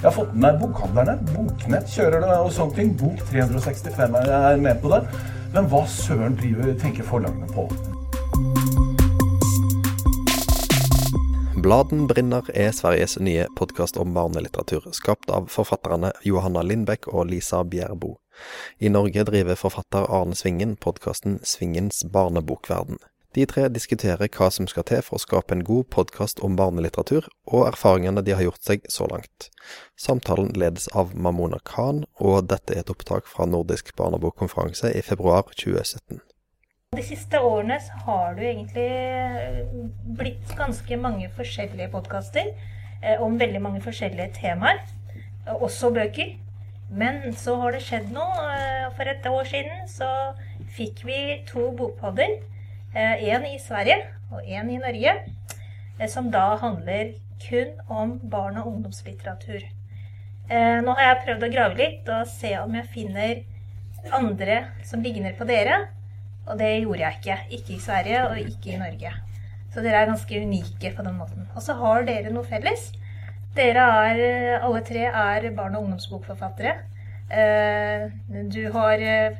Jeg har fått med meg Bokhandlerne. Boknett kjører det og sånne ting. Bok 365 er med på det. Men hva søren driver, tenker forlagene på? Bladen brinner er Sveriges nye podkast om barnelitteratur, skapt av forfatterne Johanna Lindbekk og Lisa Bjerbo. I Norge driver forfatter Arne Svingen podkasten Svingens barnebokverden. De tre diskuterer hva som skal til for å skape en god podkast om barnelitteratur, og erfaringene de har gjort seg så langt. Samtalen ledes av Mamona Khan, og dette er et opptak fra Nordisk barnebokkonferanse i februar 2017. De siste årene har det egentlig eh, blitt ganske mange forskjellige podkaster eh, om veldig mange forskjellige temaer, eh, også bøker. Men så har det skjedd noe. For et år siden så fikk vi to bokpodder. En i Sverige og en i Norge. Som da handler kun om barn- og ungdomslitteratur. Nå har jeg prøvd å grave litt og se om jeg finner andre som ligner på dere. Og det gjorde jeg ikke. Ikke i Sverige og ikke i Norge. Så dere er ganske unike på den måten. Og så har dere noe felles. Dere er, alle tre er barn- og ungdomsbokforfattere. Eh, du har eh,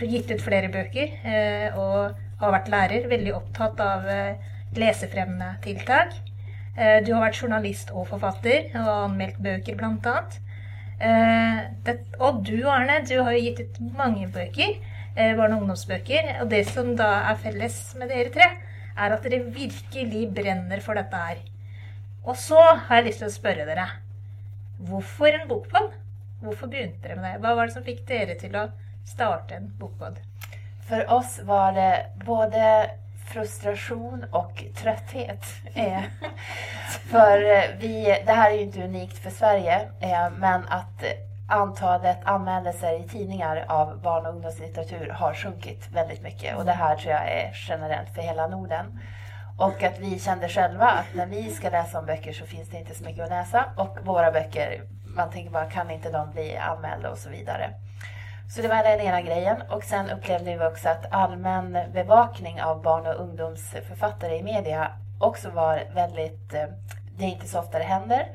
gitt ut flere bøker eh, og har vært lærer. Veldig opptatt av lesefremmende tiltak. Du har vært journalist og forfatter og anmeldt bøker, bl.a. Og du, Arne, du har jo gitt ut mange bøker. Eh, barne- og ungdomsbøker. Og det som da er felles med dere tre, er at dere virkelig brenner for dette her. Og så har jeg lyst til å spørre dere hvorfor en bokpod? Hvorfor begynte dere med det? Hva var det som fikk dere til å starte en bokpod? For oss var det både frustrasjon og trøtthet. Eh, for vi, det her er jo ikke unikt for Sverige, eh, men at antalet anmeldelser i tidningar av barn och ungdomslitteratur har sjunkit väldigt mycket. Och det här tror jag är generellt för hela Norden. Och att vi kände själva att när vi ska läsa om böcker så finns det inte så mycket att läsa. Och våra böcker, man tänker bara kan inte de bli anmälda och så vidare. Så det var den ena grejen. Och sen upplevde vi också att allmän bevakning av barn och ungdomsförfattare i media också var väldigt, eh, det är inte så ofta det händer.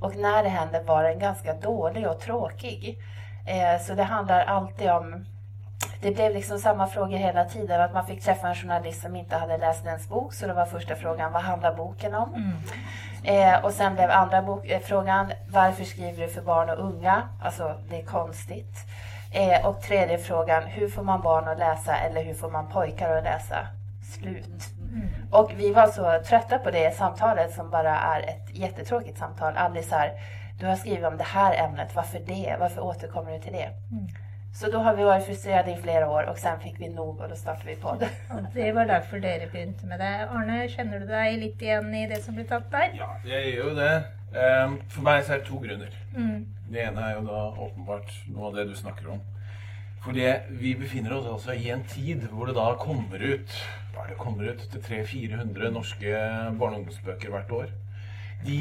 Och när det hände var den ganska dålig och tråkig. Eh, så det handlar alltid om det blev liksom samma frågor hela tiden. Att man fick träffa en journalist som inte hade läst ens bok. Så det var första frågan, vad handlar boken om? Mm. Eh, och sen blev andra bok, eh, frågan, varför skriver du för barn och unga? Alltså, det är konstigt. Eh, och tredje frågan, hur får man barn att läsa eller hur får man pojkar att läsa? Slut. Mm. Och vi var så trötta på det samtalet som bara är ett jättetråkigt samtal. Aldrig så här, du har skrivit om det här ämnet, varför det? Varför återkommer du till det? Mm. Så då har vi varit frustrerade i flera år och sen fick vi nog och då startade vi på det. det var därför dere begynte med det. Arne, kjenner du deg litt igjen i det som ble tatt der? Ja, jeg gjør jo det. Ehm, for meg så er det to grunner. Mm. Det ene er jo da åpenbart noe av det du snakker om. Fordi vi befinner oss altså i en tid hvor det da kommer ut hva er det kommer ut til 300-400 norske barne- og ungdomsbøker hvert år. De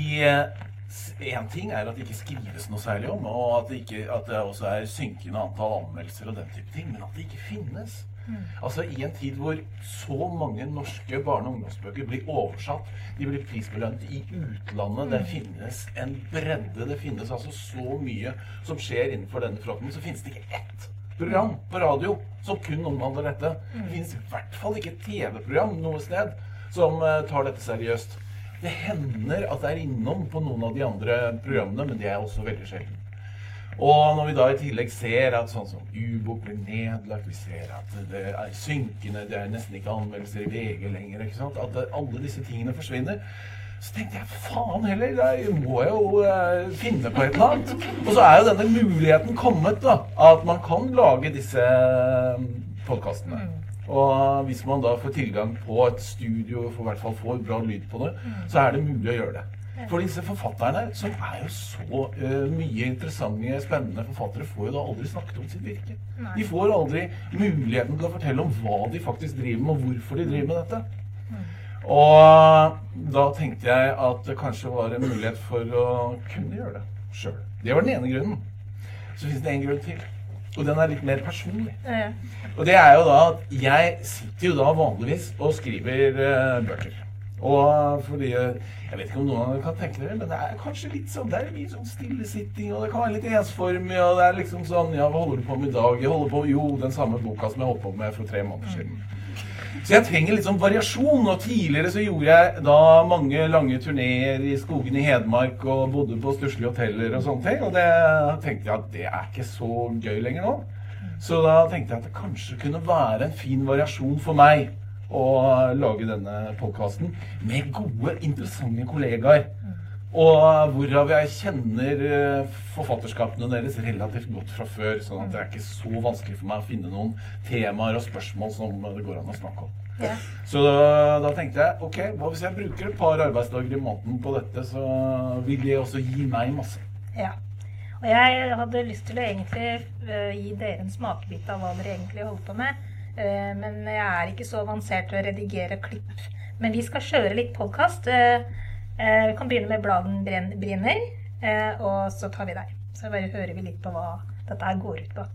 Én ting er at det ikke skrives noe særlig om, og at det, ikke, at det også er synkende antall anmeldelser og den type ting, men at det ikke finnes. Mm. Altså I en tid hvor så mange norske barne- og ungdomsbøker blir oversatt, de blir prisbelønt i utlandet, mm. det finnes en bredde, det finnes altså så mye som skjer innenfor denne fronten, så finnes det ikke ett program på radio som kun omhandler dette. Det mm. finnes i hvert fall ikke et TV-program noe sted som uh, tar dette seriøst. Det hender at det er innom på noen av de andre programmene, men det er også veldig sjelden. Og når vi da i tillegg ser at sånn som ubok blir nedlagt, vi ser at det er synkende, det er nesten ikke anmeldelser i VG lenger, ikke sant? at alle disse tingene forsvinner, så tenkte jeg faen heller, da må jeg jo eh, finne på et eller annet. Og så er jo denne muligheten kommet, da. At man kan lage disse uh, podkastene. Mm. Og hvis man da får tilgang på et studio, får i hvert fall får bra lyd på det, mm. så er det mulig å gjøre det. For disse forfatterne, som er jo så uh, mye interessante, spennende forfattere, får jo da aldri snakket om sitt virke. Nei. De får aldri muligheten til å fortelle om hva de faktisk driver med, og hvorfor de driver med dette. Nei. Og da tenkte jeg at det kanskje var en mulighet for å kunne gjøre det sjøl. Det var den ene grunnen. Så fins det en grunn til. Og den er litt mer personlig. Og det er jo da at jeg sitter jo da vanligvis og skriver uh, bøker. Og fordi Jeg vet ikke om noen av dere kan tenke dere, men det er kanskje litt sånn Det er mye sånn stillesitting, og det kan være litt ensformig, og det er liksom sånn Ja, hva holder du på med i dag? Jeg holder på Jo, den samme boka som jeg holdt på med for tre måneder siden. Så jeg trenger litt sånn variasjon. Og tidligere så gjorde jeg da mange lange turneer i skogen i Hedmark og bodde på stusslige hoteller og sånne ting. Og det tenkte jeg at det er ikke så gøy lenger nå. Så da tenkte jeg at det kanskje kunne være en fin variasjon for meg å lage denne podkasten med gode, interessante kollegaer. Og hvorav jeg kjenner eh, forfatterskapene deres relativt godt fra før. Sånn at det er ikke så vanskelig for meg å finne noen temaer og spørsmål som det går an å snakke om. Ja. Så da, da, tenkte jeg ok, hva hvis jeg bruker et par arbeidsdager i måneden på dette, så vil det også gi meg masse. Ja. Og jeg hadde lyst til å egentlig uh, gi dere en smakebit av hva dere egentlig holdt på med. Uh, men jeg er ikke så avansert til å redigere klipp. Men vi skal kjøre litt podkast. Uh, Eh, vi kan begynne med Bladen brinner, eh, og så tar vi der. Så bare hører vi litt på hva dette her går ut på.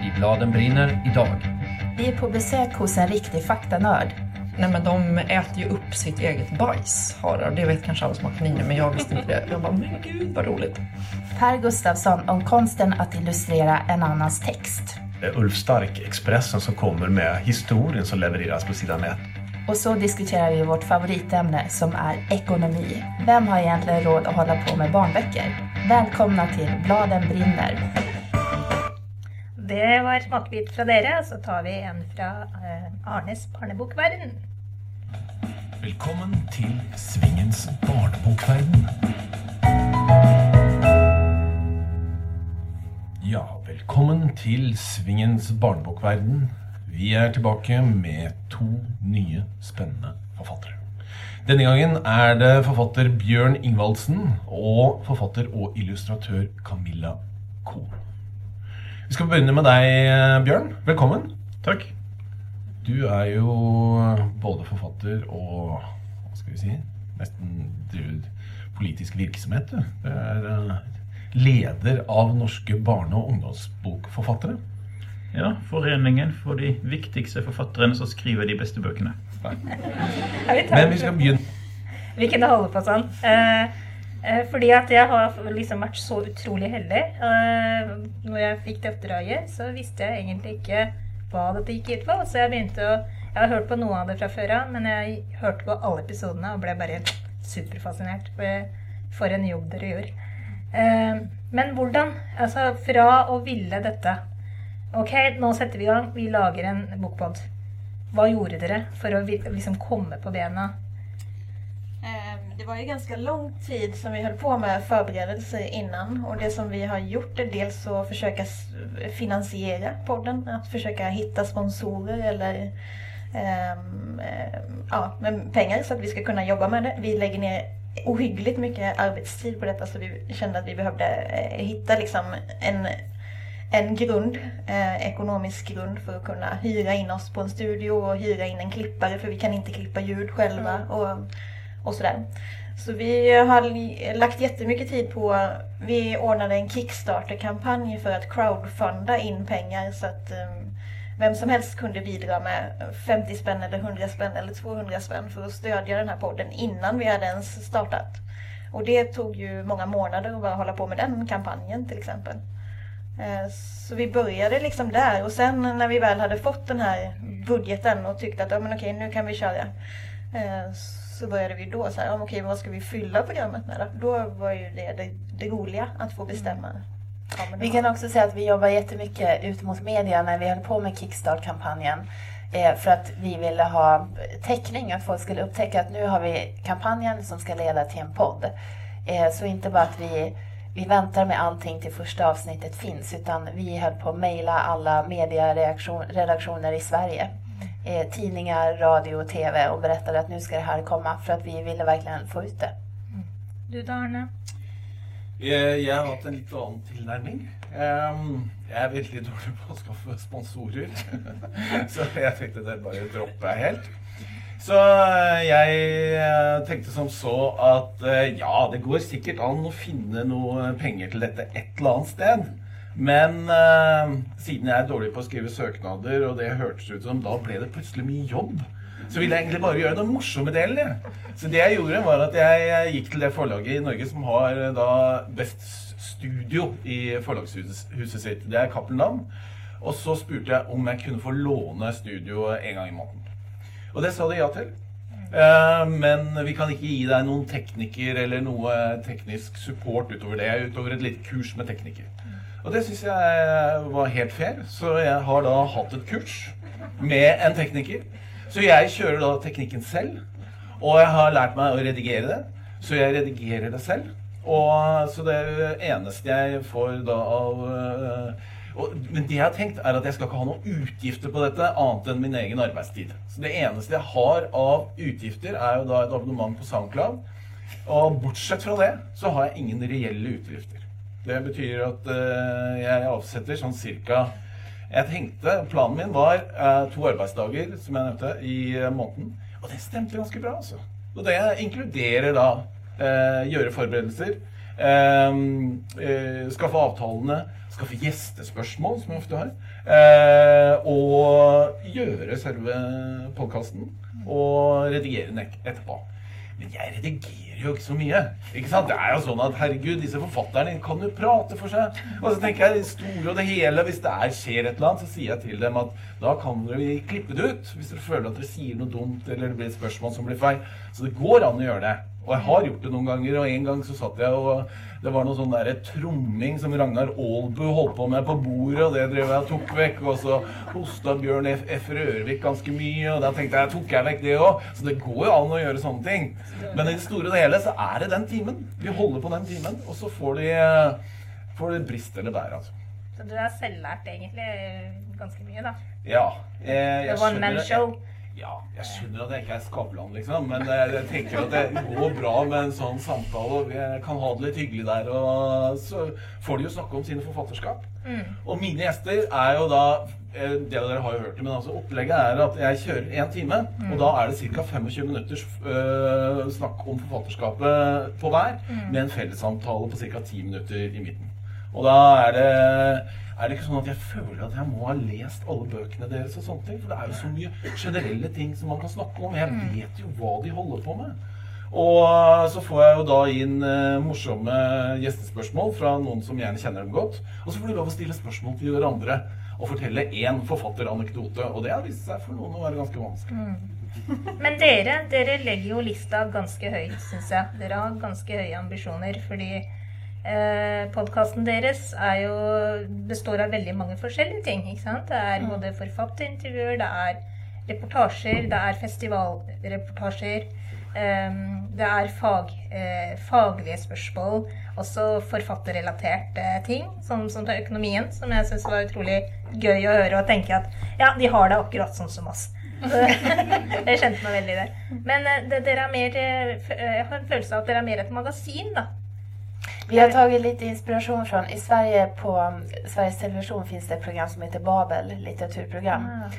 I Bladen brinner i dag. Vi er på besøk hos en riktig faktanörd Nej men de äter ju upp sitt eget bajs, harar. Det vet kanske alla som har kaniner, men jag visste inte det. Jag bara, men gud vad roligt. Per Gustafsson om konsten att illustrera en annans text. Ulf Stark, Expressen, som kommer med historien som levereras på sidan 1. Och så diskuterar vi vårt favoritämne som är ekonomi. Vem har egentligen råd att hålla på med barnböcker? Välkomna till Bladen brinner. Det var smakebit fra dere. Så tar vi en fra uh, Arnes barnebokverden. Velkommen til Svingens barnebokverden. Ja, velkommen til Svingens barnebokverden. Vi er tilbake med to nye spennende forfattere. Denne gangen er det forfatter Bjørn Ingvaldsen og forfatter og illustratør Camilla Kohn. Vi skal begynne med deg, Bjørn. Velkommen. Takk. Du er jo både forfatter og hva skal vi si nesten politisk virksomhet. Du, du er eh, leder av norske barne- og ungdomsbokforfattere. Ja, Foreningen for de viktigste forfatterne som skriver de beste bøkene. Men vi skal begynne Vi kunne holde på sånn. Eh, fordi at jeg har liksom vært så utrolig heldig. Eh, når jeg fikk det oppdraget, så visste jeg egentlig ikke hva dette gikk ut på. Så jeg begynte å Jeg har hørt på noe av det fra før av, men jeg hørte på alle episodene og ble bare superfascinert. For en jobb dere gjør. Eh, men hvordan Altså, fra å ville dette Ok, nå setter vi i gang. Vi lager en bokpod. Hva gjorde dere for å liksom komme på bena? Det var ju ganska lång tid som vi höll på med förberedelser innan och det som vi har gjort är dels att försöka finansiera podden, att försöka hitta sponsorer eller um, ja, med pengar så att vi ska kunna jobba med det. Vi lägger ner ohyggligt mycket arbetstid på detta så vi kände att vi behövde eh, hitta liksom en, en grund, eh, ekonomisk grund för att kunna hyra in oss på en studio och hyra in en klippare för vi kan inte klippa ljud själva. Mm. Och, och sådär. Så vi har lagt jättemycket tid på, vi ordnade en Kickstarter-kampanj för att crowdfunda in pengar så att um, vem som helst kunde bidra med 50 spänn eller 100 spänn eller 200 spänn för att stödja den här podden innan vi hade ens startat. Och det tog ju många månader att bara hålla på med den kampanjen till exempel. Eh, så vi började liksom där och sen när vi väl hade fått den här budgeten och tyckte att ja, men okej, nu kan vi köra. Så började vi då så här, om, okej vad ska vi fylla programmet med då? Då var ju det det, det roliga, att få bestämma. Ja, vi kan också säga att vi jobbar jättemycket ut mot media när vi höll på med Kickstart-kampanjen. Eh, för att vi ville ha täckning, att folk skulle upptäcka att nu har vi kampanjen som ska leda till en podd. Eh, så inte bara att vi, vi väntar med allting till första avsnittet finns, utan vi höll på att mejla alla medieredaktioner i Sverige eh, tidningar, radio och tv och berättade att nu ska det här komma för att vi ville verkligen få ut det. Mm. Du da, Arne? Jeg, jeg, har hatt en litt annen tilnærming. Um, jeg er veldig dårlig på å skaffe sponsorer. så jeg tenkte det bare dropper jeg helt. Så eh, jeg eh, tenkte som så at eh, ja, det går sikkert an å finne noe penger til dette et eller annet sted. Men eh, siden jeg er dårlig på å skrive søknader, og det hørtes ut som da ble det plutselig mye jobb, så ville jeg egentlig bare gjøre den morsomme delen. jeg. Så det jeg gjorde, var at jeg gikk til det forlaget i Norge som har eh, da best studio i forlagshuset sitt. Det er Cappelen Dam. Og så spurte jeg om jeg kunne få låne studio en gang i måneden. Og det sa de ja til. Eh, men vi kan ikke gi deg noen tekniker eller noe teknisk support utover det. Utover et lite kurs med tekniker. Og det syns jeg var helt fair. Så jeg har da hatt et kurs med en tekniker. Så jeg kjører da teknikken selv. Og jeg har lært meg å redigere det. Så jeg redigerer det selv. Og så det eneste jeg får da av øh, og, Men det jeg har tenkt, er at jeg skal ikke ha noen utgifter på dette annet enn min egen arbeidstid. Så det eneste jeg har av utgifter, er jo da et abonnement på SoundCloud. Og bortsett fra det, så har jeg ingen reelle utgifter. Det betyr at øh, jeg avsetter sånn cirka Jeg tenkte, Planen min var øh, to arbeidsdager, som jeg nevnte, i øh, måneden. Og det stemte ganske bra, altså. Og det inkluderer da eh, gjøre forberedelser, eh, eh, skaffe avtalene, skaffe gjestespørsmål, som jeg ofte har, eh, og gjøre selve podkasten og redigere den etterpå. Men jeg redigerer jo ikke så mye. Ikke sant? Det er jo sånn at herregud, disse forfatterne kan jo prate for seg. Og så tenker jeg det store og det hele, hvis det er skjer et eller annet, så sier jeg til dem at da kan dere klippe det ut. Hvis dere føler at dere sier noe dumt eller det blir et spørsmål som blir feil. Så det går an å gjøre det. Og jeg har gjort det noen ganger, og en gang så satt jeg og det var noe sånn der tromming som Ragnar Aalbu holdt på med på bordet, og det drev jeg og tok vekk. Og så hosta Bjørn F. F. Rørvik ganske mye, og da tenkte jeg tok jeg vekk det òg. Så det går jo an å gjøre sånne ting. Men i det store og hele så er det den timen. Vi holder på den timen, og så får de, får de brist eller bære, altså. Så du har selvlært egentlig ganske mye, da. Ja. eh, jeg The one man show. Ja, jeg skjønner at jeg ikke er Skavlan, liksom, men eh, jeg tenker at det går bra med en sånn samtale, og vi kan ha det litt hyggelig der, og så får de jo snakke om sine forfatterskap. Og mine gjester er jo da eh, Det dere har jo hørt det, men altså opplegget er at jeg kjører én time, og da er det ca. 25 minutters øh, snakk om forfatterskapet på hver, med en fellessamtale på ca. 10 minutter i midten. Og da er det, er det ikke sånn at jeg føler at jeg må ha lest alle bøkene deres og sånne ting. For det er jo så mye generelle ting som man kan snakke om. Jeg vet jo hva de holder på med. Og så får jeg jo da inn eh, morsomme gjestespørsmål fra noen som gjerne kjenner dem godt. Og så får de lov å stille spørsmål til hverandre og fortelle én forfatteranekdote. Og det har vist seg for noen å være ganske vanskelig. Men dere, dere legger jo lista ganske høyt, syns jeg. Dere har ganske høye ambisjoner, fordi eh, podkasten deres er jo, består av veldig mange forskjellige ting. ikke sant? Det er både forfatterintervjuer, det er reportasjer, det er festivalreportasjer. Eh, det er fag, eh, faglige spørsmål, også forfatterrelaterte ting, som, som til økonomien, som jeg syns var utrolig gøy å høre og tenke at ja, de har det akkurat sånn som oss. jeg kjente meg veldig i det. Men eh, det, dere er mer eh, eh, Jeg har en følelse av at dere er mer et magasin, da. Vi har tagit lite inspiration från, i Sverige på um, Sveriges Television finns det ett program som heter Babel, litteraturprogram. Mm,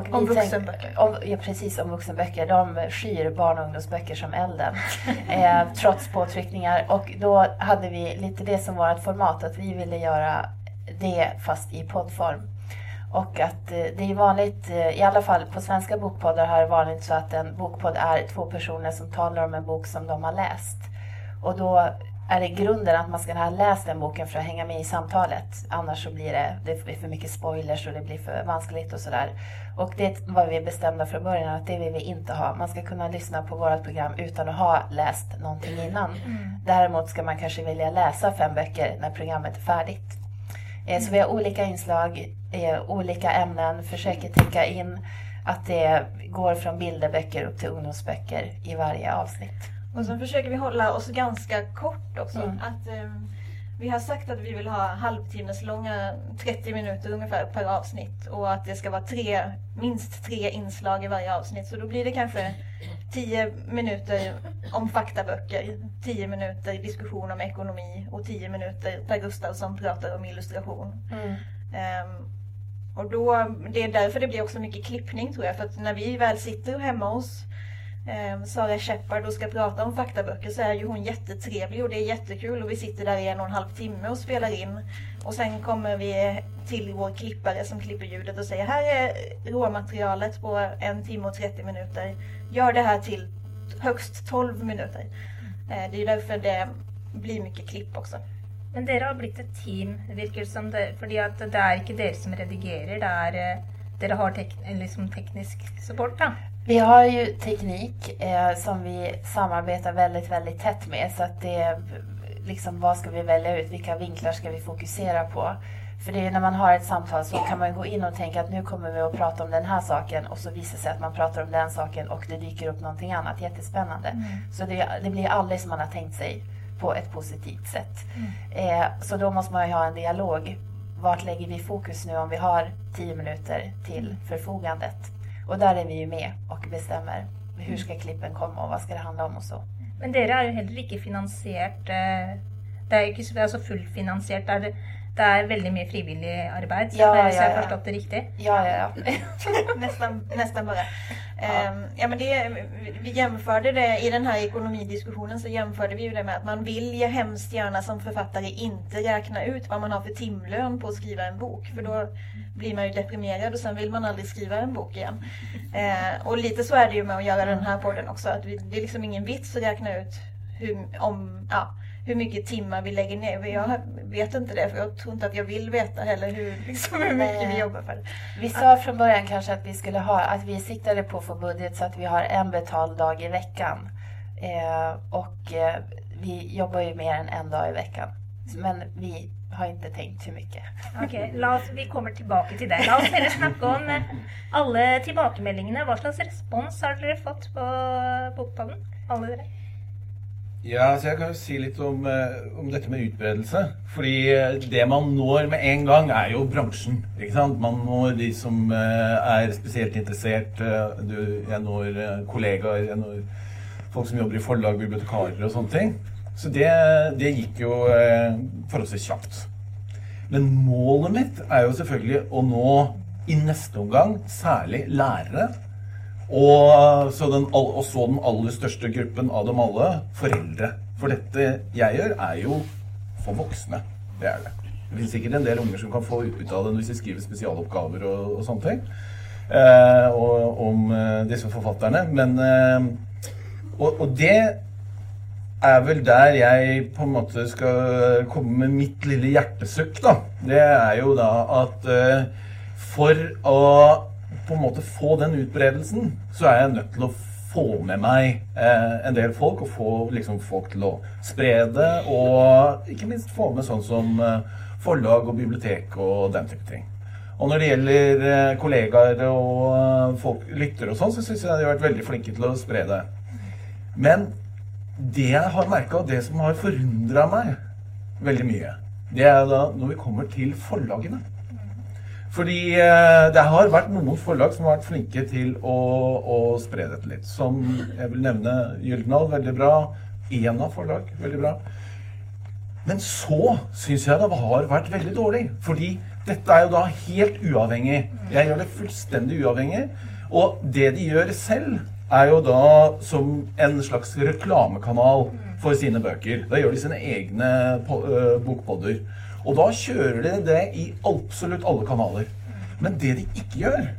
okay. Om vuxenböcker. Om, ja, precis, om vuxenböcker. De skyr barn och ungdomsböcker som elden. eh, trots påtryckningar. Och då hade vi lite det som vårt format, att vi ville göra det fast i poddform. Och att eh, det är vanligt, eh, i alla fall på svenska bokpoddar har det vanligt så att en bokpodd är två personer som talar om en bok som de har läst. Och då är det grunden att man ska ha läst den boken för att hänga med i samtalet. Annars så blir det, det blir för mycket spoilers och det blir för vanskligt och sådär. Och det var vi bestämda från början att det vill vi inte ha. Man ska kunna lyssna på vårt program utan att ha läst någonting innan. Däremot ska man kanske vilja läsa fem böcker när programmet är färdigt. Eh, Så vi har olika inslag, eh, olika ämnen, försöker täcka in att det går från bilderböcker upp till ungdomsböcker i varje avsnitt. Och så försöker vi hålla oss ganska kort också. Mm. Att, ehm, vi har sagt att vi vill ha halvtimmes långa, 30 minuter ungefär per avsnitt. Och att det ska vara tre, minst tre inslag i varje avsnitt. Så då blir det kanske 10 minuter om faktaböcker, 10 minuter diskussion om ekonomi och 10 minuter Per Gustafsson pratar om illustration. Ehm, och då, det är därför det blir också mycket klippning tror jag. För att när vi väl sitter hemma hos eh, Sara Shepard och ska prata om faktaböcker så är ju hon jättetrevlig och det är jättekul och vi sitter där i en och en halv timme och spelar in. Och sen kommer vi till vår klippare som klipper ljudet och säger här är råmaterialet på en timme och 30 minuter. Gör det här till högst 12 minuter. Eh, det är ju därför det blir mycket klipp också. Men dere har blitt et team, virker som. Det, fordi at det er ikke dere som redigerer, det er eh, Dere har tek, liksom teknisk support, da. Vi har ju teknik eh, som vi samarbetar väldigt, väldigt tätt med. Så att det är liksom vad ska vi välja ut? Vilka vinklar ska vi fokusera på? För det är när man har ett samtal så kan man gå in och tänka att nu kommer vi att prata om den här saken och så visar det sig att man pratar om den saken och det dyker upp någonting annat jättespännande. Mm. Så det, det blir aldrig som man har tänkt sig på ett positivt sätt. Mm. Eh, så då måste man ju ha en dialog. Vart lägger vi fokus nu om vi har 10 minuter till förfogandet? Och där är vi ju med och bestämmer hur ska klippen komma och vad ska det handla om och så. Men dere er jo heller ikke finansiert eh, Det er jo ikke så- altså fullfinansiert. Er, det, det er veldig mye frivillig arbeid, så Ja, jeg- har forstått det riktig? Ja, ja, ja. nästan, bare. bara. Um, ja, men det, vi jämförde det i den här ekonomidiskussionen så jämförde vi ju det med att man vill ju hemskt gärna som författare inte räkna ut vad man har för timlön på att skriva en bok för då blir man ju deprimerad och sen vill man aldrig skriva en bok igen. Uh, och lite så är det ju med att göra den här podden också att vi, det är liksom ingen vits att räkna ut hur, om, ja, hur mycket timmar vi lägger ner. Jag vet inte det för jag tror inte att jag vill veta heller hur, liksom, hur mycket vi jobbar för det. Vi sa från början kanske att vi skulle ha, att vi siktade på att få budget så att vi har en betald dag i veckan. Eh, och eh, vi jobbar ju mer än en dag i veckan. Men vi har inte tänkt hur mycket. Ok, oss, Vi kommer tilbake til det. La oss heller snakke om eh, alle tilbakemeldingene. Hva slags respons har dere fått på Bokpodden? Alle dere? Ja, så Jeg kan jo si litt om, eh, om dette med utbredelse. Fordi eh, det man når med en gang, er jo bransjen. ikke sant? Man når de som eh, er spesielt interessert. jeg når kollegaer, jeg når folk som jobber i forlag, bibliotekarer og sånne ting. Så det, det gikk jo forholdsvis kjapt. Men målet mitt er jo selvfølgelig å nå i neste omgang særlig lærere. Og så, den, og så den aller største gruppen av dem alle, foreldre. For dette jeg gjør, er jo for voksne. Det er det. Det finnes sikkert en del unger som kan få ut av den hvis de skriver spesialoppgaver og, og sånne ting. Eh, og, om eh, disse forfatterne. Men eh, og, og det er vel der jeg på en måte skal komme med mitt lille hjertesukk, da. Det er jo da at eh, for å på en måte få den utbredelsen, så er jeg nødt til å få med meg eh, en del folk, og få liksom, folk til å spre det. Og ikke minst få med sånn som eh, forlag og bibliotek og den type ting. Og når det gjelder eh, kollegaer og eh, folk, lyttere og sånn, så syns jeg de har vært veldig flinke til å spre det. Men det jeg har merka, og det som har forundra meg veldig mye, det er da når vi kommer til forlagene. Fordi eh, det har vært noen forlag som har vært flinke til å, å spre dette litt. Som jeg vil nevne Gyldendal, veldig bra. Ena forlag, veldig bra. Men så syns jeg det har vært veldig dårlig. Fordi dette er jo da helt uavhengig. Jeg gjør det fullstendig uavhengig. Og det de gjør selv, er jo da som en slags reklamekanal for sine bøker. Da gjør de sine egne øh, bokpodder. Og da kjører de det i absolutt alle kanaler. Men det de ikke gjør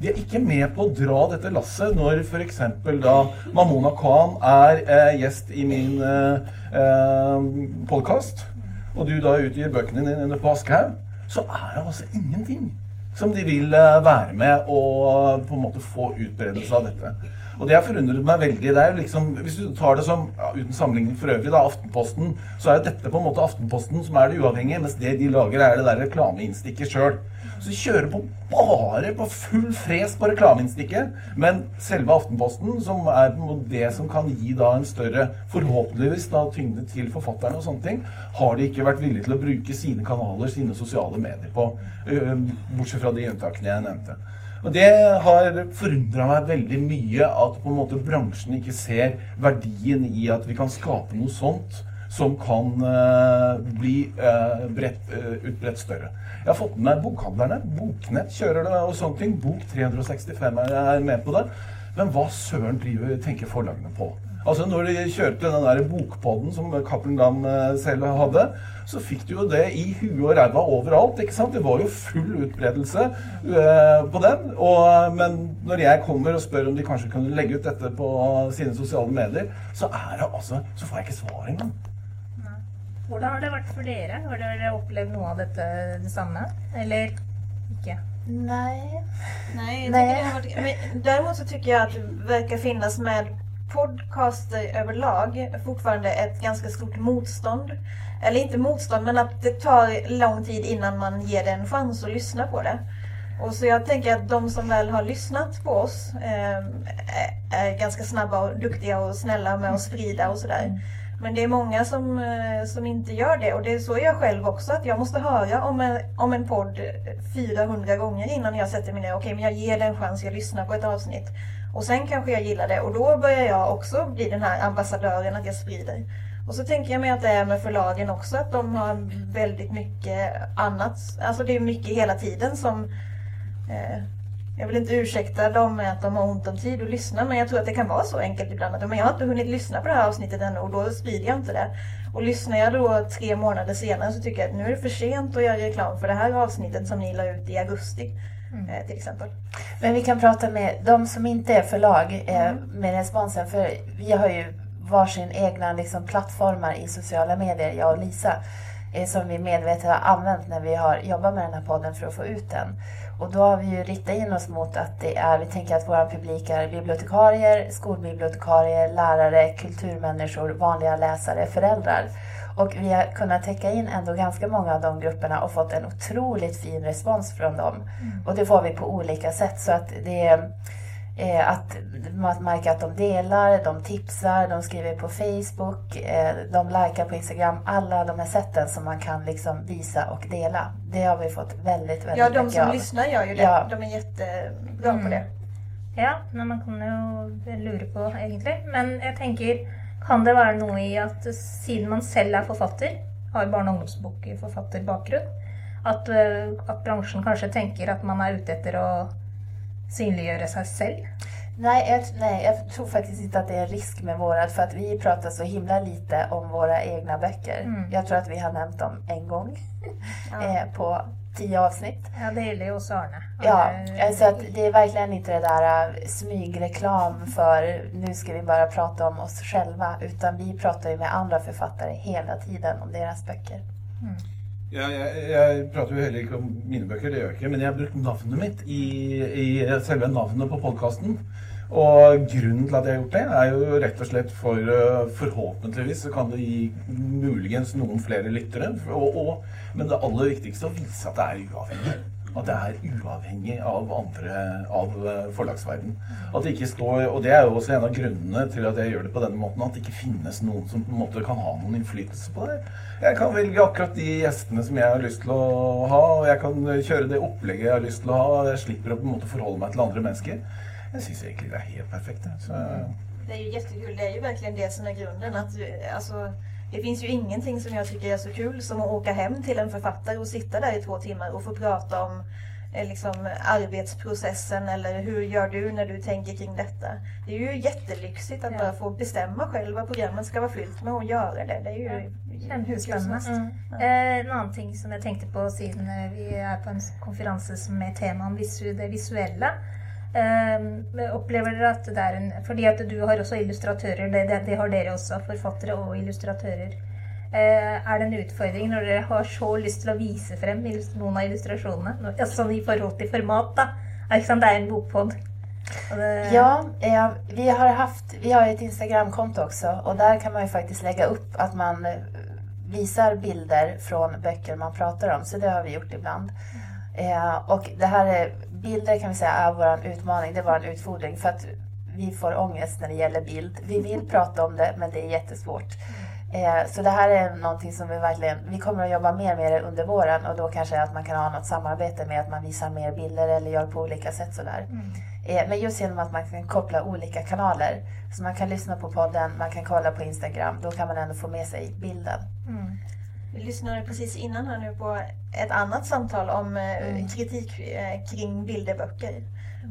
de er ikke med på å dra dette lasset når f.eks. da Mamona Khan er eh, gjest i min eh, eh, podkast, og du da utgir bøkene dine på Aschehoug, så er det altså ingenting som de vil eh, være med og på en måte få utbredelse av dette. Og det har forundret meg veldig. det er liksom, Hvis du tar det som, ja, uten sammenligning for øvrig, da, Aftenposten, så er jo dette på en måte Aftenposten som er det uavhengige, mens det de lager, er det der reklameinnstikket sjøl. Så de kjører på bare på full fres på reklameinnstikket. Men selve Aftenposten, som er det som kan gi da en større, forhåpentligvis da tyngde til forfatterne og sånne ting, har de ikke vært villige til å bruke sine kanaler, sine sosiale medier på. Bortsett fra de unntakene jeg nevnte. Og det har forundra meg veldig mye at på en måte bransjen ikke ser verdien i at vi kan skape noe sånt som kan uh, bli uh, bredt, uh, utbredt større. Jeg har fått med meg bokhandlerne. Boknett kjører det og sånne ting. Bok 365 er, med på det. Men hva søren driver, tenker forlagene på? Altså Når de kjørte den der bokpodden som Cappelen Dam eh, selv hadde, så fikk du jo det i huet og ræva overalt. ikke sant? Det var jo full utbredelse uh, på den. Og, men når jeg kommer og spør om de kanskje kunne legge ut dette på sine sosiale medier, så er det altså, så får jeg ikke svar engang. Hvordan har det vært for dere? Har dere opplevd noe av dette det samme? Eller ikke? Nei. Nej, jag Nej. det har varit, men däremot så tycker jag att det verkar finnas med podcaster överlag fortfarande ett ganska stort motstånd. Eller inte motstånd, men att det tar lång tid innan man ger det en chans att lyssna på det. Och så jag tänker att de som väl har lyssnat på oss eh, är- ganska snabba och duktiga och snälla med att sprida och sådär. Men det är många som, eh, som inte gör det och det är så jag själv också att jag måste höra om en, om en podd 400 gånger innan jag sätter mig ner. Okej, men jag ger den en chans, jag lyssnar på ett avsnitt. Och sen kanske jag gillar det och då börjar jag också bli den här ambassadören att jag sprider. Och så tänker jag mig att det är med förlagen också, att de har väldigt mycket annat. Alltså det är mycket hela tiden som eh, jag vill inte ursäkta dem med att de har ont om tid att lyssna men jag tror att det kan vara så enkelt ibland att men jag har inte hunnit lyssna på det här avsnittet ännu och då sprider jag inte det. Och lyssnar jag då tre månader senare så tycker jag att nu är det för sent att göra reklam för det här avsnittet som ni la ut i augusti. Eh, till exempel. Men vi kan prata med de som inte är förlag eh, med responsen. För vi har ju varsin egna liksom, plattformar i sociala medier, jag och Lisa. Eh, som vi medvetet har använt när vi har jobbat med den här podden för att få ut den. Och då har vi ju riktat in oss mot att det är, vi tänker att vår publik är bibliotekarier, skolbibliotekarier, lärare, kulturmänniskor, vanliga läsare, föräldrar. Och vi har kunnat täcka in ändå ganska många av de grupperna och fått en otroligt fin respons från dem. Och det får vi på olika sätt. Så att det är eh, att man märker att de delar, de tipsar, de skriver på Facebook, eh, de likar på Instagram. Alla de här sätten som man kan liksom visa och dela. Det har vi fått väldigt, väldigt Ja, de som av. lyssnar gör ju det. Ja. De är jättebra på det. Ja, men man kan jo lure på, egentlig. Men jeg tenker, kan det være noe i at siden man selv er forfatter, har barne- og ungdomsbokforfatterbakgrunn, at, eh, at bransjen kanskje tenker at man er ute etter å synliggjøre seg selv? Nej jag, nej, jag tror faktiskt inte att det är en risk med vårat för att vi pratar så himla lite om våra egna böcker. Mm. Jag tror att vi har nämnt dem en gång Ja. eh, på tio avsnitt. Ja, det gjelder jo også Arne. Ja, så att det är verkligen inte det där äh, smygreklam för nu ska vi bara prata om oss själva. Utan vi pratar ju med andra författare hela tiden om deras böcker. Ja, jeg, jeg prater jo heller ikke om mine bøker, det gjør jeg ikke. Men jeg har brukt navnet mitt i, i selve navnet på podkasten. Og grunnen til at jeg har gjort det, er jo rett og slett for øh, Forhåpentligvis så kan det gi muligens noen flere lyttere. Og, og, men det aller viktigste å vise at det er uavhengig. At det er uavhengig av andre av øh, forlagsverden. At det ikke står, Og det er jo også en av grunnene til at jeg gjør det på denne måten. At det ikke finnes noen som på en måte kan ha noen innflytelse på det. Jeg kan velge akkurat de gjestene som jeg har lyst til å ha, og jeg kan kjøre det opplegget jeg har lyst til å ha. Jeg slipper å på en måte forholde meg til andre mennesker. Jeg syns egentlig det er helt perfekt. jeg. Så, Det är ju jättekul. Det är ju verkligen det som är grunden. Att, alltså, det finns ju ingenting som jag tycker är så kul som att åka hem till en författare och sitta där i två timmar och få prata om eh, liksom, arbetsprocessen eller hur gör du när du tänker kring detta. Det är ju jättelyxigt att Ja. bara få bestämma själv vad programmet ska vara fyllt med och göra det. Det är ju hur kul som Kjempespennende. helst. Eh, en annen ting som jeg tenkte på siden eh, vi er på en konferanse som med tema om visu, det visuelle. Eh, opplever dere at det er en Fordi at du har også illustratører, det, det, det har dere også, forfattere og illustratører. Eh, er det en utfordring når dere har så lyst til å vise frem noen av illustrasjonene? Sånn i forhold til format, da. Er sant? Det er en bokpod. Det- Ja, eh, vi har haft, vi har ett Instagramkonto också och där kan man ju faktiskt lägga upp att man viser visar bilder från böcker man pratar om. Så det har vi gjort ibland. Eh, och det här är, bilder kan vi säga är vår utmaning, det är vår utfordring. För att vi får ångest när det gäller bild. Vi vill prata om det men det är jättesvårt. Eh, så det här är någonting som vi verkligen, vi kommer att jobba mer med det under våren och då kanske att man kan ha något samarbete med att man visar mer bilder eller gör på olika sätt sådär. Eh, Men just genom att man kan koppla olika kanaler. Så man kan lyssna på podden, man kan kolla på Instagram. Då kan man ändå få med sig bilden. Vi lyssnade precis innan här nu på ett annat samtal om eh, kritik eh, kring bilderböcker.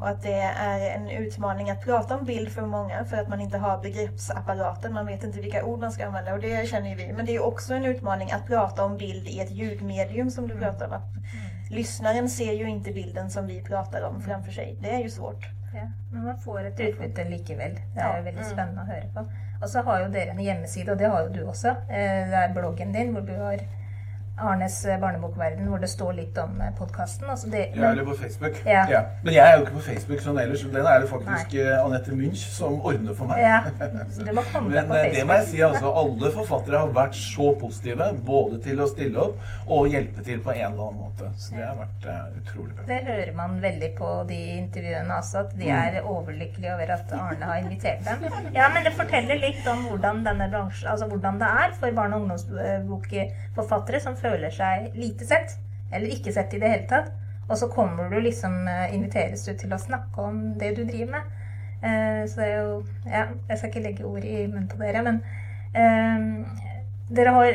Och att det är en utmaning att prata om bild för många för att man inte har begreppsapparaten. Man vet inte vilka ord man ska använda och det känner ju vi. Men det är också en utmaning att prata om bild i ett ljudmedium som du pratar om. Att Lyssnaren ser ju inte bilden som vi pratar om framför sig. Det är ju svårt. Ja, men man får et utbytte likevel. Det er jo veldig Mm. spennende å høre på. Og så har jo dere en hjemmeside, og det har jo du også. Eh, Det er bloggen din hvor du har Arnes eh, barnebokverden, hvor det står litt om podkasten. Altså Ja, eller på Facebook. Ja. Men jeg er jo ikke på Facebook sånn ellers. Den er det faktisk eh, Anette Munch som ordner for meg. Ja, så du må komme Men på eh, det må jeg si, altså. Alle forfattere har vært så positive. Både til å stille opp og hjelpe til på en eller annen måte. Så det har vært uh, utrolig bra. Det hører man veldig på de intervjuene også, at de er overlykkelige over at Arne har invitert dem. Ja, men det forteller litt om hvordan denne bransjen, altså hvordan det er for barne- og ungdomsbokforfattere som føler seg lite sett, eller ikke sett i det hele tatt. Og så kommer du liksom, eh, inviteres du til å snakke om det du driver med. Eh, Så det er jo Ja, jeg skal ikke legge ord i munnen på dere, men eh, dere har,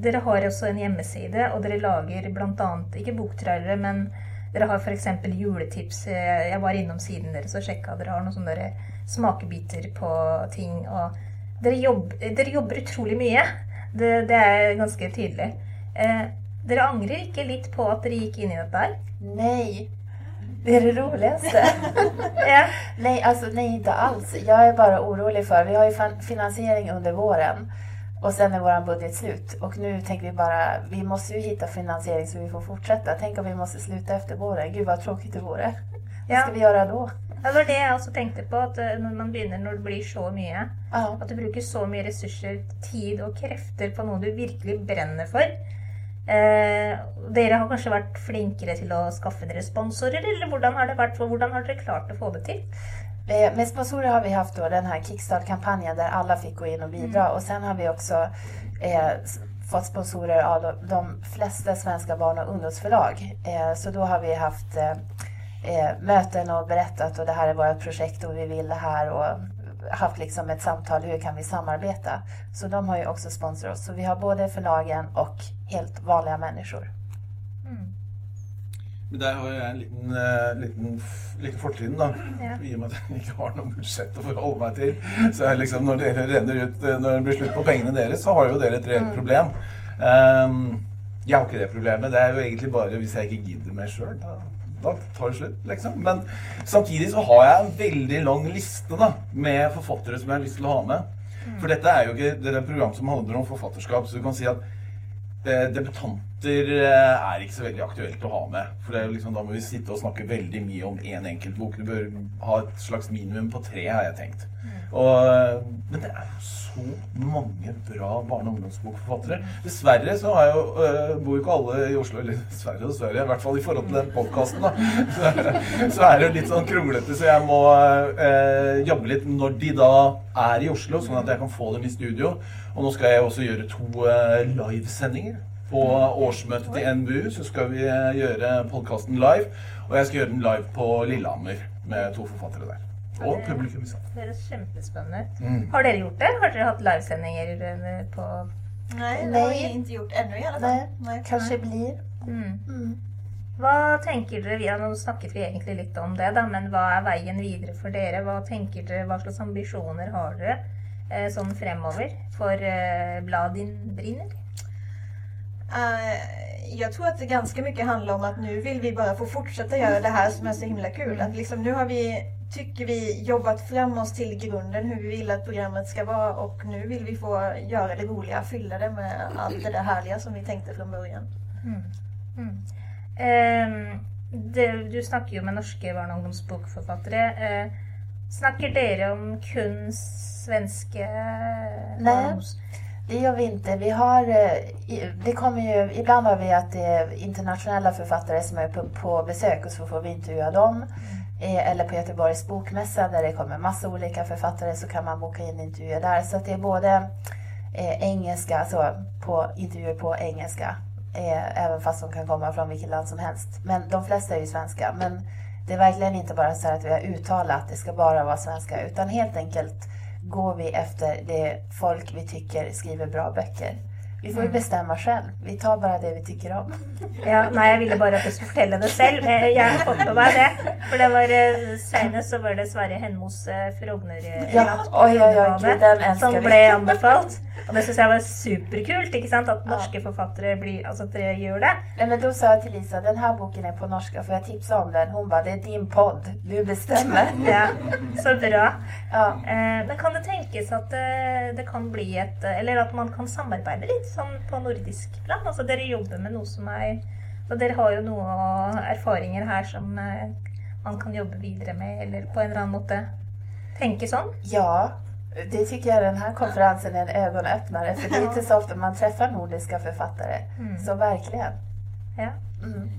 dere har også en hjemmeside, og dere lager bl.a. ikke boktrailere, men dere har f.eks. juletips. Jeg var innom siden deres og sjekka. Dere har noen sånne smakebiter på ting. Og dere, jobb, dere jobber utrolig mye. Det, det er ganske tydelig. Eh, dere angrer ikke litt på at dere gikk inn i dette her? Nei. Det er det roligste. Ja. Nei, altså, nei, ikke alls. Jeg er bare orolig for vi har jo finansiering under våren Og sen er våran budget slut. Og nå tenker vi bare vi må jo finne finansiering så vi får fortsette. Tenk om vi må slutte efter våren. Gud så kjedelig det vore. Hva skal vi vi da? Ja, Det var det jeg også tenkte på. At eh, når man begynner, når det blir så mye. At du bruker så mye ressurser, tid og krefter på noe du virkelig brenner for. Eh, dere har kanskje vært flinkere til å skaffe dere sponsorer, eller hvordan har det vært? Hvordan har dere klart å få det til? Med sponsorer har vi haft denne den här Kickstart-kampanjen der alle fikk gå inn og bidra. og sen har vi også eh, fått sponsorer av de, fleste svenske svenska barn og ungdomsforlag. Eh, så da har vi haft eh, eh, og och berättat och det her er vårt prosjekt og vi vil det her. och haft liksom ett samtal hur kan vi samarbeta. Så de har ju också sponsrat oss. Så vi har både förlagen och helt vanliga människor. Men der har jeg en liten, eh, liten, liten fortrinn, da. Ja. I og med at jeg ikke har noe budsjett å forholde meg til. Så er liksom, når dere renner ut, eh, når det blir slutt på pengene deres, så har jo dere et reelt problem. Um, jeg har ikke det problemet. Det er jo egentlig bare hvis jeg ikke gidder mer sjøl. Da, tar det slutt, liksom. Men samtidig så har jeg en veldig lang liste da, med forfattere som jeg har lyst til å ha med. For dette er jo ikke det er et program som handler om forfatterskap, så du kan si at Eh, Debutanter eh, er ikke så veldig aktuelt å ha med. For det er jo liksom, da må vi sitte og snakke veldig mye om én enkelt bok. Du bør ha et slags minimum på tre, har jeg tenkt. Og, eh, men det er jo så mange bra barne- og ungdomsbokforfattere. Dessverre så jo, eh, bor jo ikke alle i Oslo. Eller dessverre og dessverre, i hvert fall i forhold til den podkasten. Så, så er det jo litt sånn kronglete, så jeg må eh, jobbe litt når de da er i Oslo, sånn at jeg kan få dem i studio. Og nå skal jeg også gjøre to eh, livesendinger. På årsmøtet til NBU så skal vi gjøre podkasten live. Og jeg skal gjøre den live på Lillehammer med to forfattere der. Og publikum i salen. Det høres kjempespennende ut. Mm. Har dere gjort det? Har dere hatt livesendinger eh, på Nei, det har vi ikke gjort ennå i alle fall. Nej, kanske blir. mm. Mm. Hva tenker dere, ja, Nå snakket vi egentlig litt om det, da, men hva er veien videre for dere? Hva tenker dere, hva slags ambisjoner har dere eh, sånn fremover for eh, Bladin brinner? Uh, jag tror att det ganska mycket handlar om att nu vill vi bara få fortsätta göra det här som är så himla kul. Att liksom, nu har vi, tycker vi, jobbat fram oss till grunden hur vi vill att programmet ska vara och nu vill vi få göra det roliga, fylla det med allt det där härliga som vi tänkte från början. Eh, det, du snakker jo med norske barne- og ungdomsbokforfattere. Eh, snakker dere om kun svenske Nej, Det gör vi inte. Vi har, eh, det kommer ju, ibland har vi att det är internationella författare som är på, på besök och så får vi intervjua dem. Eh, Eller på Göteborgs bokmässa där det kommer massa olika författare så kan man boka in intervjuer där. Så det är både eh, engelska, alltså på intervjuer på engelska. Eh, även fast de kan komma från vilket land som helst. Men de flesta är ju svenska. Men det är verkligen inte bara så att vi har uttalat att det ska bara vara svenska. Utan helt enkelt går vi efter det folk vi tycker skriver bra böcker. Vi får bestemme bestämma själv. Vi tar bara det vi tycker om. Ja, nei, jeg ville bare at du skulle fortelle det selv. Jeg har fått med meg det. For det var eh, senest så var det Sverre Henmos eh, Frogner eh, Ja, oi, ja, elsker som ble anbefalt. Og det syns jeg var superkult. ikke sant? At norske forfattere blir, altså at dere gjør det. Men da sa jeg til Lisa, den her boken er på norsk, for jeg tipsa om den? Hun ba det er din podd, du bestemmer. Ja, Så bra. Ja. Eh, Men kan det tenkes at eh, det kan bli et eh, Eller at man kan samarbeide litt sånn på nordisk plan? Altså dere jobber med noe som er Og dere har jo noen erfaringer her som eh, man kan jobbe videre med, eller på en eller annen måte tenke sånn? Ja, det tycker jag den här konferensen är en ögonöppnare. För det är inte så ofta man träffar nordiska författare. Så verkligen. Ja. Mm.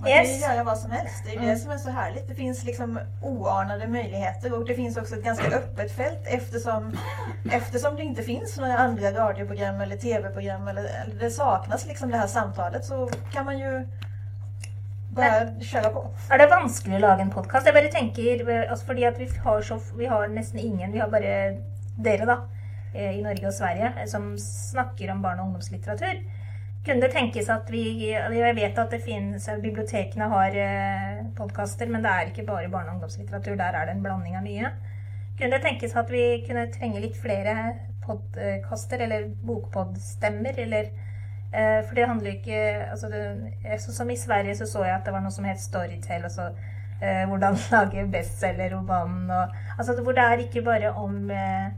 Man kan ju göra vad som helst. Det är ju det som är så härligt. Det finns liksom oanade möjligheter och det finns också ett ganska öppet fält eftersom, eftersom det inte finns några andra radioprogram eller tv-program eller, eller det saknas liksom det här samtalet så kan man ju bara er. Er det vanskelig å lage en podkast? Jeg bare tenker, eh, altså fordi at vi har, så, vi har nesten ingen, vi har bare dere da, eh, i Norge og Sverige, eh, som snakker om barne- og ungdomslitteratur. Kunne det tenkes at vi Jeg vet at det finnes, bibliotekene har podkaster, men det er ikke bare barne- og ungdomslitteratur. Der er det en blanding av mye. Kunne det tenkes at vi kunne trenge litt flere podkaster, eller bokpodstemmer, eller eh, For det handler ikke altså det, så, Som i Sverige så så jeg at det var noe som het Storytel, og eh, hvordan lage bestselgerromanen og Altså hvor det er ikke bare om eh,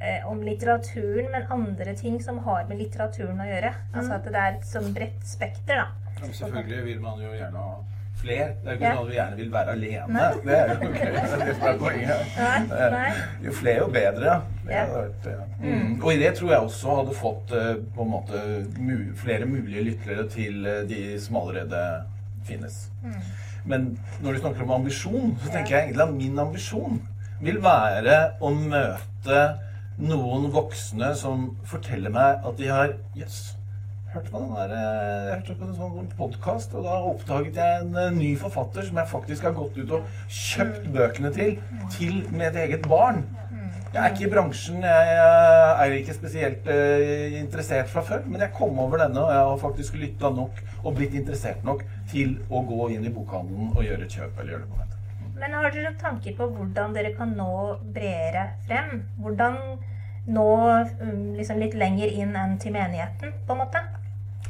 eh, om litteraturen, men andre ting som har med litteraturen å gjøre. Altså at det er et sånn bredt spekter, da. Men selvfølgelig vil man jo gjerne ha flere. Det er jo ikke sånn at vi gjerne vil være alene. Nei. Det er jo ikke det er det som er poenget. Nei, Eh, nei. Jo flere, jo bedre. Ja. Ja. ja. Mm. Og i det tror jeg også hadde fått eh, på en måte flere mulige lyttere til eh, de som allerede finnes. Men når du snakker om ambisjon, så tenker jeg egentlig at min ambisjon vil være å møte noen voksne som forteller meg at de har Jøss, hørte på den der, eh, hørte på en sånn podkast, og da oppdaget jeg en eh, ny forfatter som jeg faktisk har gått ut og kjøpt bøkene til, til med et eget barn. Jeg er ikke i bransjen, jeg eh, er ikke spesielt interessert fra før, men jeg kom over denne, og jeg har faktisk lytta nok og blitt interessert nok til å gå inn i bokhandelen og gjøre et kjøp eller gjøre det på nett. Men har dere tanker på hvordan dere kan nå bredere frem? Hvordan nå liksom litt lenger inn enn til menigheten, på en måte?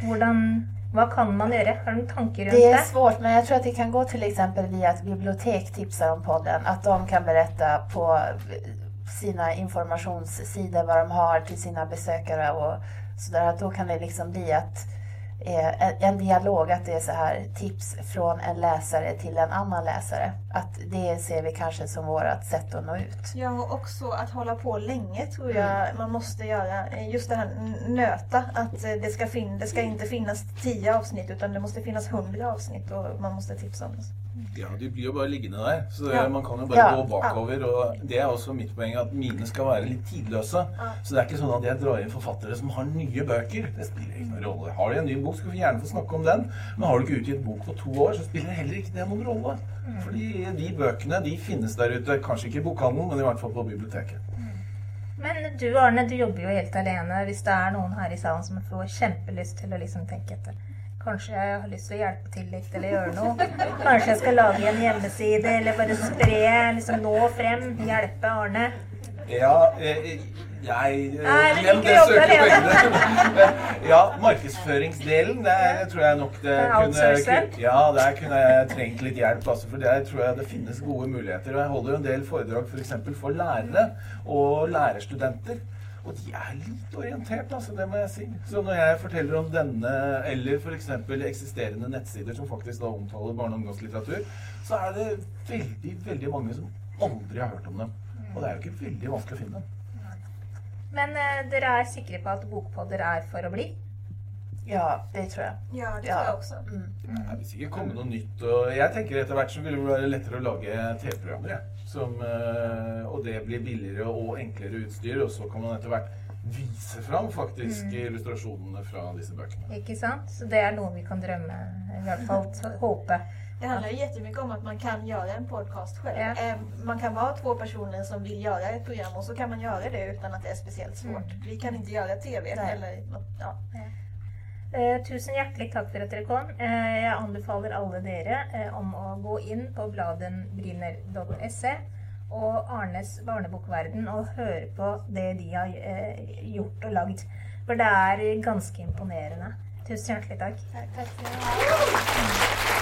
Hvordan, hva kan man gjøre? Har du noen tanker rundt Det det? er svårt, men jeg tror at det kan gå til eksempel via et bibliotek tipser om podden. At de kan berette på sine informasjonssider hva de har til sine besøkere. og så der, at Da kan det liksom bli att eh, en- en dialog, att det är så här tips från en läsare till en annan läsare. Att det ser vi kanske som vårt sätt att nå ut. Ja, och också att hålla på länge tror jag man måste göra. Just det här nöta, att eh, det ska, fin- det ska inte finnas tio avsnitt utan det måste finnas hundra avsnitt och man måste tipsa om det. Ja, de blir jo bare liggende der, så Ja. man kan jo bare Ja. gå bakover. Og det er også mitt poeng, at mine skal være litt tidløse. Så det er ikke sånn at jeg drar inn forfattere som har nye bøker. Det spiller ikke noen rolle. Har de en ny bok, skal vi gjerne få snakke om den. Men har du ikke utgitt bok på to år, så spiller heller ikke det noen rolle. Fordi de bøkene de finnes der ute. Kanskje ikke i bokhandelen, men i hvert fall på biblioteket. Men du Arne, du jobber jo helt alene. Hvis det er noen her i salen som får kjempelyst til å liksom tenke etter Kanskje jeg har lyst til å hjelpe til litt eller gjøre noe. Kanskje jeg skal lage en hjemmeside eller bare spre, liksom nå frem, hjelpe Arne. Ja, eh, jeg eh, glem det jobbe søkepengene. ja, markedsføringsdelen, det tror jeg nok det kunne? Ja, der kunne jeg trengt litt hjelp. Altså, for der tror jeg det finnes gode muligheter. Og jeg holder jo en del foredrag f.eks. For, for lærere og lærerstudenter. Og de er litt orientert, altså, det må jeg si. Så når jeg forteller om denne, eller f.eks. eksisterende nettsider som faktisk da omtaler barne- og ungdomslitteratur, så er det veldig, veldig mange som aldri har hørt om dem. Og det er jo ikke veldig vanskelig å finne dem. Men eh, dere er sikre på at bokpodder er for å bli? Ja, det tror jeg. Ja, det Ja. tror jeg også. Det er visst ikke kommet noe nytt. Og jeg tenker etter hvert så vil det være lettere å lage TV-programmer. jeg. Som, eh, og det blir billigere og enklere utstyr, og så kan man etter hvert vise fram faktisk illustrasjonene fra disse bøkene. Ikke sant? Så det er noe vi kan drømme, i hvert fall håpe Det handler jo jättemycket om at man kan gjøre en podcast selv. Ja. Eh, Man kan være to personer som vil gjøre et program og så kan man gjøre det uten at det er spesielt svårt. Vi kan ikke gjøre TV eller något, ja. Eh, tusen hjertelig takk for at dere kom. Eh, jeg anbefaler alle dere eh, om å gå inn på bladenbrinner.se og Arnes barnebokverden og høre på det de har eh, gjort og lagd. For det er ganske imponerende. Tusen hjertelig takk. Takk, tack.